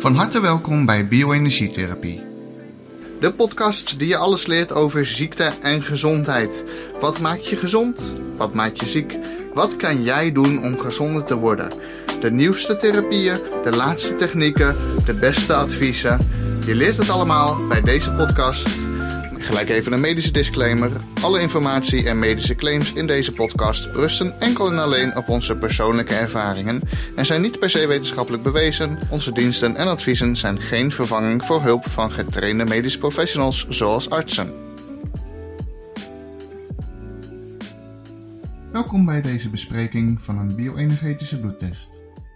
Van harte welkom bij Bioenergietherapie. De podcast die je alles leert over ziekte en gezondheid. Wat maakt je gezond? Wat maakt je ziek? Wat kan jij doen om gezonder te worden? De nieuwste therapieën, de laatste technieken, de beste adviezen. Je leert het allemaal bij deze podcast. Gelijk even een medische disclaimer. Alle informatie en medische claims in deze podcast rusten enkel en alleen op onze persoonlijke ervaringen en zijn niet per se wetenschappelijk bewezen. Onze diensten en adviezen zijn geen vervanging voor hulp van getrainde medische professionals zoals artsen. Welkom bij deze bespreking van een bioenergetische bloedtest.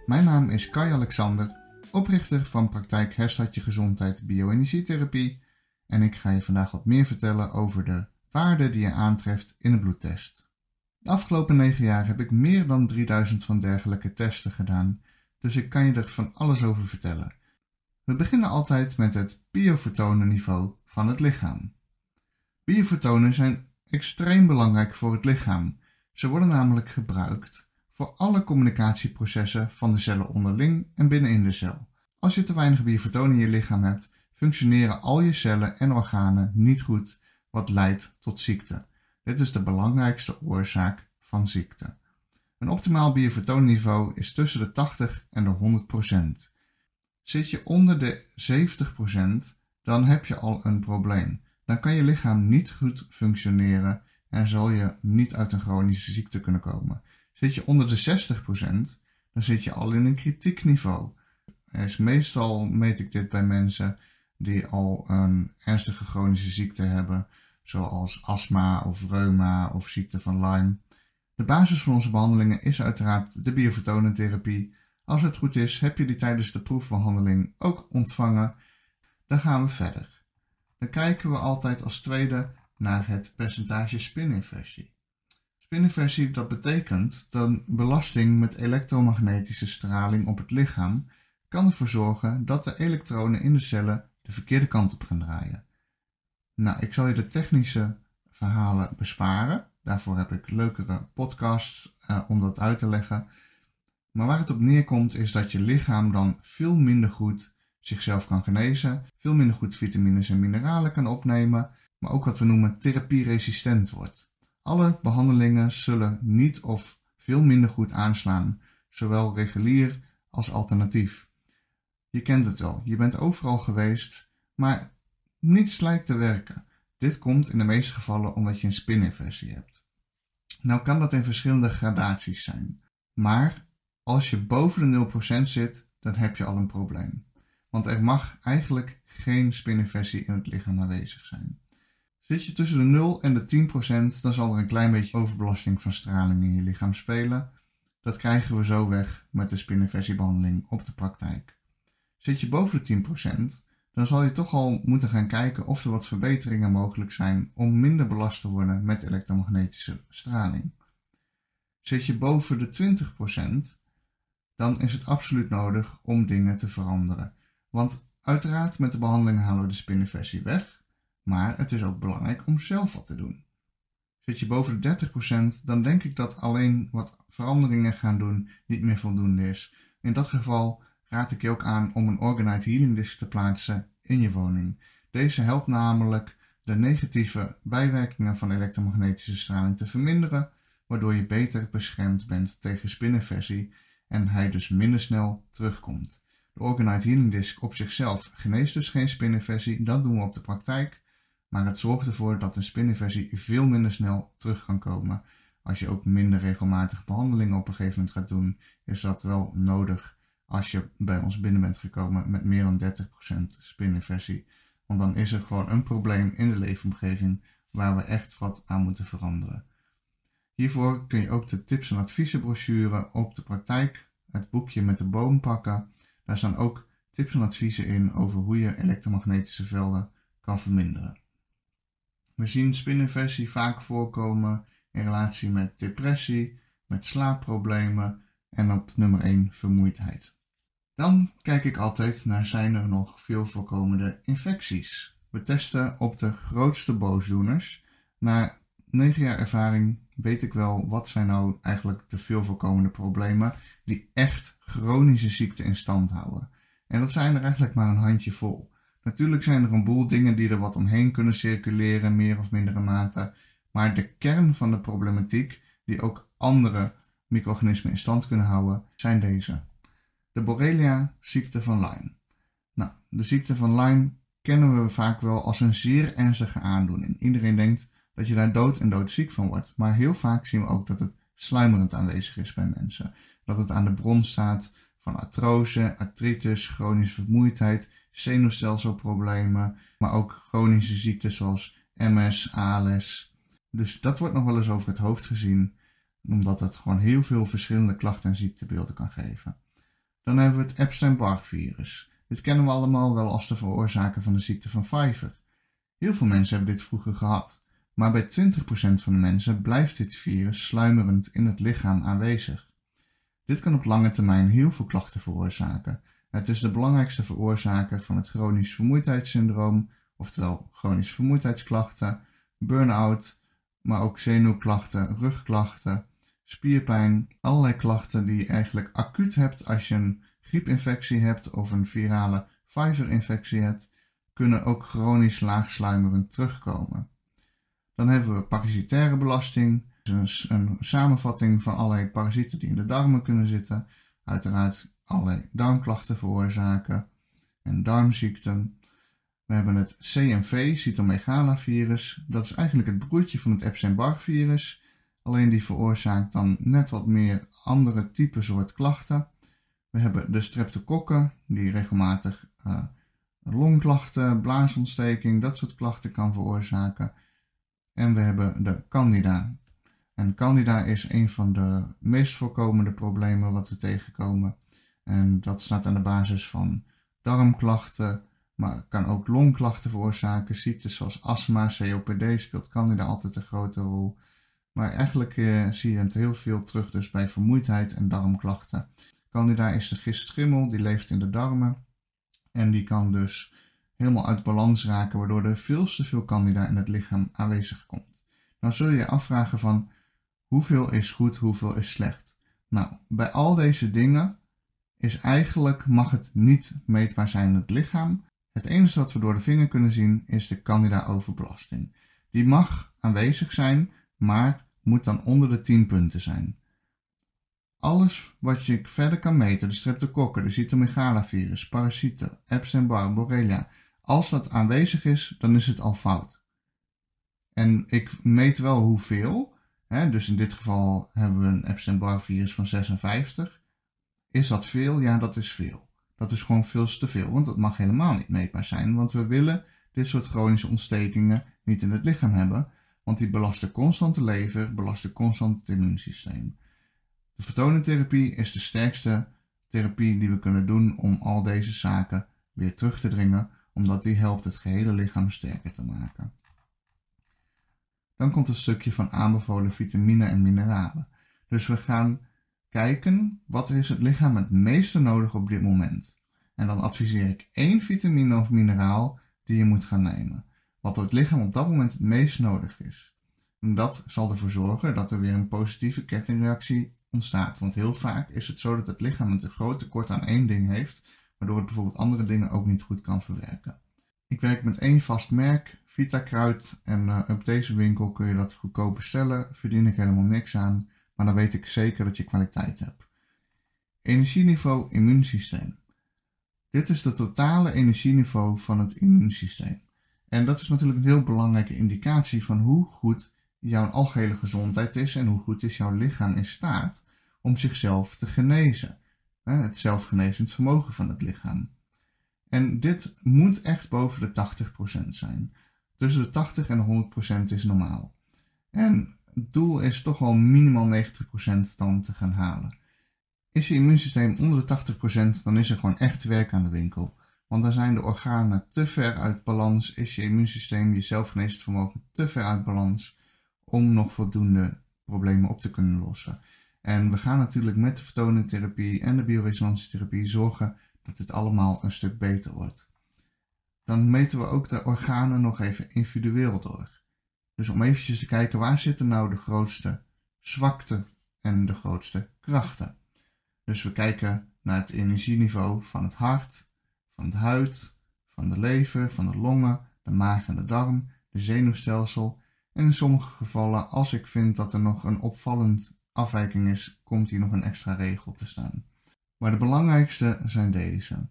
Mijn naam is Kai Alexander, oprichter van praktijk Herstadje Gezondheid Bioenergietherapie en ik ga je vandaag wat meer vertellen over de waarden die je aantreft in een bloedtest. De afgelopen 9 jaar heb ik meer dan 3000 van dergelijke testen gedaan, dus ik kan je er van alles over vertellen. We beginnen altijd met het biofotonenniveau van het lichaam. Biofotonen zijn extreem belangrijk voor het lichaam. Ze worden namelijk gebruikt voor alle communicatieprocessen van de cellen onderling en binnenin de cel. Als je te weinig biofotonen in je lichaam hebt, functioneren al je cellen en organen niet goed, wat leidt tot ziekte. Dit is de belangrijkste oorzaak van ziekte. Een optimaal biofotoonniveau is tussen de 80 en de 100% Zit je onder de 70% dan heb je al een probleem. Dan kan je lichaam niet goed functioneren en zal je niet uit een chronische ziekte kunnen komen. Zit je onder de 60% dan zit je al in een kritiek niveau. Er is meestal, meet ik dit bij mensen, die al een ernstige chronische ziekte hebben, zoals astma of reuma of ziekte van Lyme. De basis van onze behandelingen is uiteraard de biofotonentherapie. Als het goed is, heb je die tijdens de proefbehandeling ook ontvangen. Dan gaan we verder. Dan kijken we altijd als tweede naar het percentage spininversie. Spininversie dat betekent dat belasting met elektromagnetische straling op het lichaam kan ervoor zorgen dat de elektronen in de cellen de verkeerde kant op gaan draaien. Nou, ik zal je de technische verhalen besparen. Daarvoor heb ik leukere podcasts uh, om dat uit te leggen. Maar waar het op neerkomt is dat je lichaam dan veel minder goed zichzelf kan genezen, veel minder goed vitamines en mineralen kan opnemen, maar ook wat we noemen therapieresistent wordt. Alle behandelingen zullen niet of veel minder goed aanslaan, zowel regulier als alternatief. Je kent het wel, je bent overal geweest, maar niets lijkt te werken. Dit komt in de meeste gevallen omdat je een spininversie hebt. Nou kan dat in verschillende gradaties zijn, maar als je boven de 0% zit, dan heb je al een probleem. Want er mag eigenlijk geen spininversie in het lichaam aanwezig zijn. Zit je tussen de 0 en de 10%, dan zal er een klein beetje overbelasting van straling in je lichaam spelen. Dat krijgen we zo weg met de spininversiebehandeling op de praktijk. Zit je boven de 10%, dan zal je toch al moeten gaan kijken of er wat verbeteringen mogelijk zijn om minder belast te worden met elektromagnetische straling. Zit je boven de 20%, dan is het absoluut nodig om dingen te veranderen. Want uiteraard met de behandeling halen we de spininversie weg, maar het is ook belangrijk om zelf wat te doen. Zit je boven de 30%, dan denk ik dat alleen wat veranderingen gaan doen niet meer voldoende is. In dat geval raad ik je ook aan om een Organite Healing Disk te plaatsen in je woning. Deze helpt namelijk de negatieve bijwerkingen van elektromagnetische straling te verminderen, waardoor je beter beschermd bent tegen spininversie en hij dus minder snel terugkomt. De Organite Healing Disk op zichzelf geneest dus geen spininversie, dat doen we op de praktijk, maar het zorgt ervoor dat een spininversie veel minder snel terug kan komen. Als je ook minder regelmatig behandelingen op een gegeven moment gaat doen, is dat wel nodig als je bij ons binnen bent gekomen met meer dan 30% spininversie. Want dan is er gewoon een probleem in de leefomgeving waar we echt wat aan moeten veranderen. Hiervoor kun je ook de tips en adviezenbrochure op de praktijk, het boekje met de boom pakken. Daar staan ook tips en adviezen in over hoe je elektromagnetische velden kan verminderen. We zien spininversie vaak voorkomen in relatie met depressie, met slaapproblemen en op nummer 1 vermoeidheid. Dan kijk ik altijd naar zijn er nog veel voorkomende infecties. We testen op de grootste boosdoeners. Na 9 jaar ervaring weet ik wel wat zijn nou eigenlijk de veel voorkomende problemen die echt chronische ziekte in stand houden. En dat zijn er eigenlijk maar een handje vol. Natuurlijk zijn er een boel dingen die er wat omheen kunnen circuleren, meer of mindere mate. Maar de kern van de problematiek, die ook andere micro-organismen in stand kunnen houden, zijn deze. De Borrelia ziekte van Lyme. Nou, de ziekte van Lyme kennen we vaak wel als een zeer ernstige aandoening. Iedereen denkt dat je daar dood en doodziek van wordt. Maar heel vaak zien we ook dat het sluimerend aanwezig is bij mensen. Dat het aan de bron staat van artrose, artritis, chronische vermoeidheid, zenuwstelselproblemen, maar ook chronische ziektes zoals MS, ALS. Dus dat wordt nog wel eens over het hoofd gezien, omdat het gewoon heel veel verschillende klachten en ziektebeelden kan geven. Dan hebben we het Epstein-Barr virus. Dit kennen we allemaal wel als de veroorzaker van de ziekte van Pfeiffer. Heel veel mensen hebben dit vroeger gehad, maar bij 20% van de mensen blijft dit virus sluimerend in het lichaam aanwezig. Dit kan op lange termijn heel veel klachten veroorzaken. Het is de belangrijkste veroorzaker van het chronisch vermoeidheidssyndroom, oftewel chronische vermoeidheidsklachten, burn-out, maar ook zenuwklachten, rugklachten, spierpijn, allerlei klachten die je eigenlijk acuut hebt als je een griepinfectie hebt of een virale Pfizer-infectie hebt, kunnen ook chronisch laagsluimerend terugkomen. Dan hebben we parasitaire belasting, dus een, een samenvatting van allerlei parasieten die in de darmen kunnen zitten, uiteraard allerlei darmklachten veroorzaken en darmziekten. We hebben het CMV, cytomegalovirus. Dat is eigenlijk het broertje van het Epstein-Barr virus. Alleen die veroorzaakt dan net wat meer andere type soort klachten. We hebben de streptokokken, die regelmatig uh, longklachten, blaasontsteking, dat soort klachten kan veroorzaken. En we hebben de candida. En candida is een van de meest voorkomende problemen wat we tegenkomen. En dat staat aan de basis van darmklachten, maar kan ook longklachten veroorzaken. Ziektes zoals astma, COPD speelt candida altijd een grote rol. Maar eigenlijk eh, zie je het heel veel terug dus bij vermoeidheid en darmklachten. Candida is de gistschimmel, die leeft in de darmen. En die kan dus helemaal uit balans raken, waardoor er veel te veel candida in het lichaam aanwezig komt. Dan zul je je afvragen van hoeveel is goed, hoeveel is slecht. Nou, bij al deze dingen is eigenlijk, mag het niet meetbaar zijn in het lichaam. Het enige wat we door de vinger kunnen zien is de candida overbelasting. Die mag aanwezig zijn, maar moet dan onder de 10 punten zijn. Alles wat je verder kan meten, de streptokokken, de cytomegalovirus, parasieten, Epstein-Barr, Borrelia, als dat aanwezig is, dan is het al fout. En ik meet wel hoeveel. Hè, dus in dit geval hebben we een Epstein-Barr virus van 56. Is dat veel? Ja, dat is veel. Dat is gewoon veel te veel, want dat mag helemaal niet meetbaar zijn, want we willen dit soort chronische ontstekingen niet in het lichaam hebben, want die belasten constant de lever, belasten constant het immuunsysteem. De fotonentherapie is de sterkste therapie die we kunnen doen om al deze zaken weer terug te dringen, omdat die helpt het gehele lichaam sterker te maken. Dan komt een stukje van aanbevolen vitamine en mineralen. Dus we gaan kijken wat is het lichaam het meeste nodig op dit moment. En dan adviseer ik één vitamine of mineraal die je moet gaan nemen. Wat het lichaam op dat moment het meest nodig is. En dat zal ervoor zorgen dat er weer een positieve kettingreactie ontstaat. Want heel vaak is het zo dat het lichaam een te groot tekort aan één ding heeft, waardoor het bijvoorbeeld andere dingen ook niet goed kan verwerken. Ik werk met één vast merk, Vitakruid, en uh, op deze winkel kun je dat goedkoop bestellen. Verdien ik helemaal niks aan, maar dan weet ik zeker dat je kwaliteit hebt. Energieniveau immuunsysteem. Dit is de totale energieniveau van het immuunsysteem. En dat is natuurlijk een heel belangrijke indicatie van hoe goed jouw algehele gezondheid is en hoe goed is jouw lichaam in staat om zichzelf te genezen. Het zelfgenezend vermogen van het lichaam. En dit moet echt boven de 80% zijn. Tussen de 80 en de 100% is normaal. En het doel is toch wel minimaal 90% dan te gaan halen. Is je immuunsysteem onder de 80%, dan is er gewoon echt werk aan de winkel. Want dan zijn de organen te ver uit balans, is je immuunsysteem, je zelfgenezend vermogen te ver uit balans om nog voldoende problemen op te kunnen lossen. En we gaan natuurlijk met de fotonentherapie en de bioresonantietherapie zorgen dat dit allemaal een stuk beter wordt. Dan meten we ook de organen nog even individueel door. Dus om eventjes te kijken waar zitten nou de grootste zwakte en de grootste krachten. Dus we kijken naar het energieniveau van het hart, van de huid, van de lever, van de longen, de maag en de darm, de zenuwstelsel en in sommige gevallen, als ik vind dat er nog een opvallend afwijking is, komt hier nog een extra regel te staan. Maar de belangrijkste zijn deze.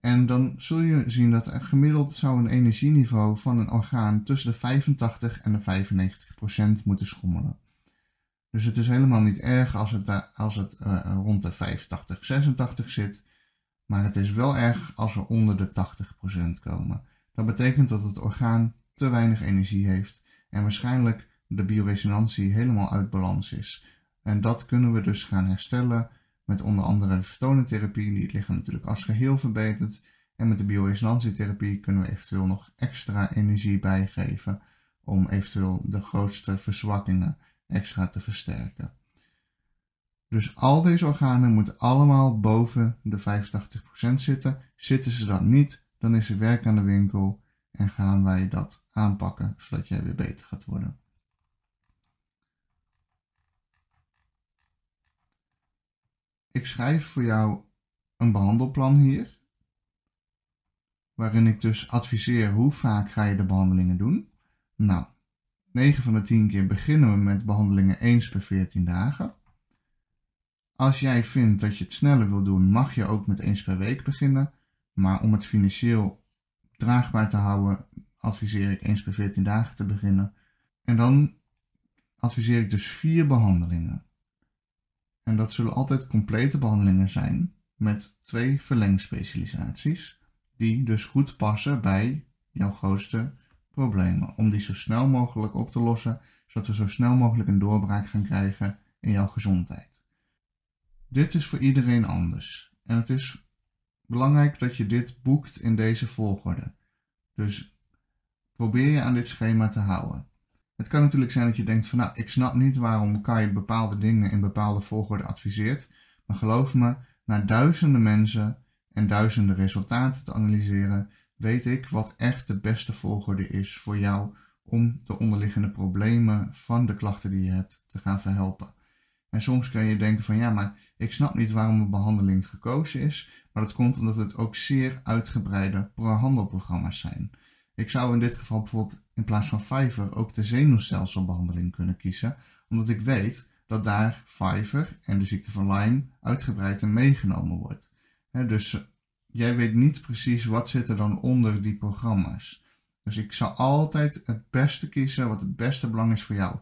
En dan zul je zien dat gemiddeld zou een energieniveau van een orgaan tussen de 85 en de 95 procent moeten schommelen. Dus het is helemaal niet erg als het, als het uh, rond de 85, 86 zit. Maar het is wel erg als we onder de 80% komen. Dat betekent dat het orgaan te weinig energie heeft en waarschijnlijk de bioresonantie helemaal uit balans is. En dat kunnen we dus gaan herstellen met onder andere de fotonentherapie, die het lichaam natuurlijk als geheel verbetert. En met de bioresonantietherapie kunnen we eventueel nog extra energie bijgeven om eventueel de grootste verzwakkingen extra te versterken. Dus al deze organen moeten allemaal boven de 85% zitten. Zitten ze dat niet, dan is er werk aan de winkel en gaan wij dat aanpakken zodat jij weer beter gaat worden. Ik schrijf voor jou een behandelplan hier, waarin ik dus adviseer hoe vaak ga je de behandelingen doen. Nou, 9 van de 10 keer beginnen we met behandelingen eens per 14 dagen. Als jij vindt dat je het sneller wil doen, mag je ook met eens per week beginnen. Maar om het financieel draagbaar te houden, adviseer ik eens per 14 dagen te beginnen. En dan adviseer ik dus vier behandelingen. En dat zullen altijd complete behandelingen zijn met twee verlengspecialisaties, die dus goed passen bij jouw grootste problemen. Om die zo snel mogelijk op te lossen, zodat we zo snel mogelijk een doorbraak gaan krijgen in jouw gezondheid. Dit is voor iedereen anders. En het is belangrijk dat je dit boekt in deze volgorde. Dus probeer je aan dit schema te houden. Het kan natuurlijk zijn dat je denkt van nou, ik snap niet waarom Kai bepaalde dingen in bepaalde volgorde adviseert. Maar geloof me, na duizenden mensen en duizenden resultaten te analyseren, weet ik wat echt de beste volgorde is voor jou om de onderliggende problemen van de klachten die je hebt te gaan verhelpen. En soms kun je denken van ja, maar ik snap niet waarom een behandeling gekozen is, maar dat komt omdat het ook zeer uitgebreide behandelprogramma's zijn. Ik zou in dit geval bijvoorbeeld in plaats van Fiverr ook de zenuwstelselbehandeling kunnen kiezen, omdat ik weet dat daar Fiverr en de ziekte van Lyme uitgebreid in meegenomen wordt. dus jij weet niet precies wat zit er dan onder die programma's. Dus ik zal altijd het beste kiezen wat het beste belang is voor jou.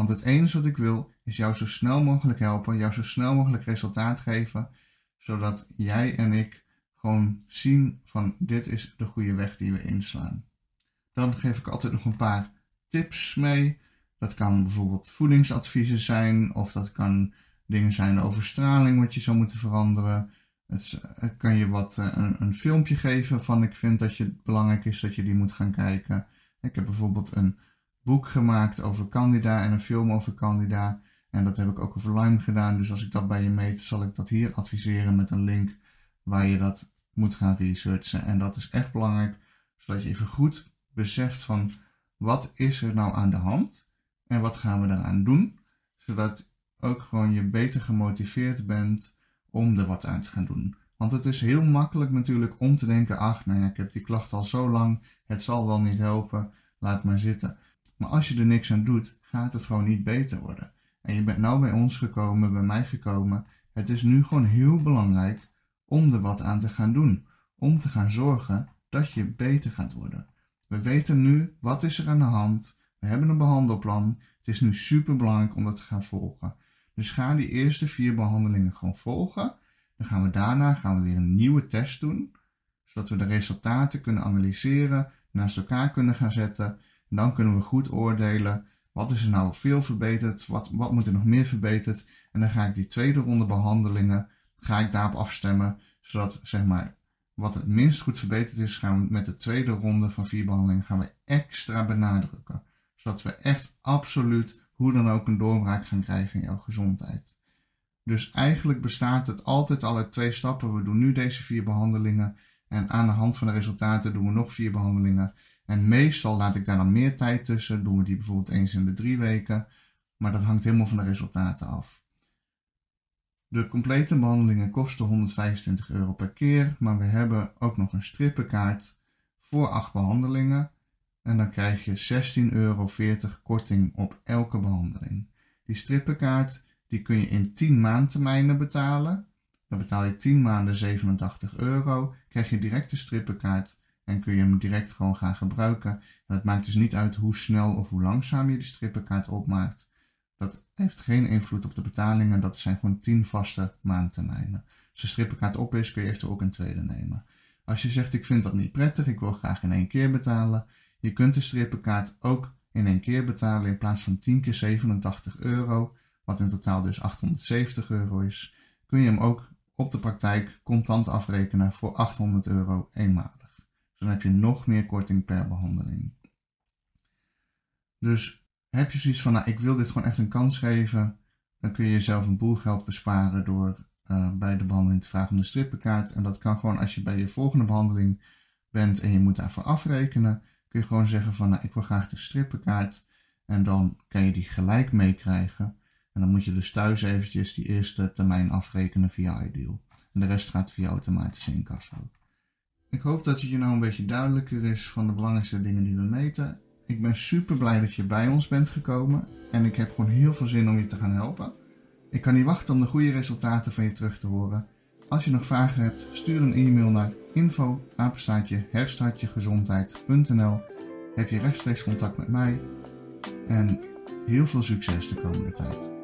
Want het enige wat ik wil is jou zo snel mogelijk helpen, jou zo snel mogelijk resultaat geven, zodat jij en ik gewoon zien van dit is de goede weg die we inslaan. Dan geef ik altijd nog een paar tips mee. Dat kan bijvoorbeeld voedingsadviezen zijn, of dat kan dingen zijn over straling wat je zou moeten veranderen. Het, kan je wat eh, een, een, filmpje geven van ik vind dat je, het belangrijk is dat je die moet gaan kijken. Ik heb bijvoorbeeld een boek gemaakt over Candida en een film over Candida. En dat heb ik ook over Lyme gedaan. Dus als ik dat bij je meet, zal ik dat hier adviseren met een link waar je dat moet gaan researchen. En dat is echt belangrijk, zodat je even goed beseft van wat is er nou aan de hand en wat gaan we daaraan doen. Zodat ook gewoon je beter gemotiveerd bent om er wat aan te gaan doen. Want het is heel makkelijk natuurlijk om te denken, ach, nou ja, ik heb die klacht al zo lang, het zal wel niet helpen, laat maar zitten. Maar als je er niks aan doet, gaat het gewoon niet beter worden. En je bent nou bij ons gekomen, bij mij gekomen. Het is nu gewoon heel belangrijk om er wat aan te gaan doen. Om te gaan zorgen dat je beter gaat worden. We weten nu wat is er aan de hand. We hebben een behandelplan. Het is nu super belangrijk om dat te gaan volgen. Dus ga die eerste vier behandelingen gewoon volgen. Dan gaan we daarna gaan we weer een nieuwe test doen. Zodat we de resultaten kunnen analyseren, naast elkaar kunnen gaan zetten. Dan kunnen we goed oordelen wat is er nou veel verbeterd, wat, wat moet er nog meer verbeterd. En dan ga ik die tweede ronde behandelingen, ga ik daarop afstemmen. Zodat zeg maar wat het minst goed verbeterd is, gaan we met de tweede ronde van vier behandelingen gaan we extra benadrukken. Zodat we echt absoluut hoe dan ook een doorbraak gaan krijgen in jouw gezondheid. Dus eigenlijk bestaat het altijd al uit twee stappen. We doen nu deze vier behandelingen en aan de hand van de resultaten doen we nog vier behandelingen. En meestal laat ik daar dan meer tijd tussen. Doen we die bijvoorbeeld eens in de drie weken. Maar dat hangt helemaal van de resultaten af. De complete behandelingen kosten 125 euro per keer, maar we hebben ook nog een strippenkaart voor 8 behandelingen. En dan krijg je 16,40 euro korting op elke behandeling. Die strippenkaart die kun je in 10 maandtermijnen betalen. Dan betaal je 10 maanden 87 euro, krijg je direct de strippenkaart en kun je hem direct gewoon gaan gebruiken. En het maakt dus niet uit hoe snel of hoe langzaam je de strippenkaart opmaakt. Dat heeft geen invloed op de betalingen, dat zijn gewoon 10 vaste maandtermijnen. Als de strippenkaart op is, kun je eventueel ook een tweede nemen. Als je zegt ik vind dat niet prettig, ik wil graag in één keer betalen, je kunt de strippenkaart ook in één keer betalen in plaats van 10 keer 87 euro, wat in totaal dus 870 euro is, kun je hem ook op de praktijk contant afrekenen voor 800 euro eenmalig. Dan heb je nog meer korting per behandeling. Dus heb je zoiets van, nou, ik wil dit gewoon echt een kans geven, dan kun je jezelf een boel geld besparen door uh, bij de behandeling te vragen om de strippenkaart. En dat kan gewoon als je bij je volgende behandeling bent en je moet daarvoor afrekenen, kun je gewoon zeggen van, nou, ik wil graag de strippenkaart. En dan kan je die gelijk meekrijgen. En dan moet je dus thuis eventjes die eerste termijn afrekenen via Ideal. En de rest gaat via automatische incasso. Ik hoop dat het je nou een beetje duidelijker is van de belangrijkste dingen die we meten. Ik ben super blij dat je bij ons bent gekomen. En ik heb gewoon heel veel zin om je te gaan helpen. Ik kan niet wachten om de goede resultaten van je terug te horen. Als je nog vragen hebt, stuur een e-mail naar info herstartjegezondheid.nl Heb je rechtstreeks contact met mij en heel veel succes de komende tijd.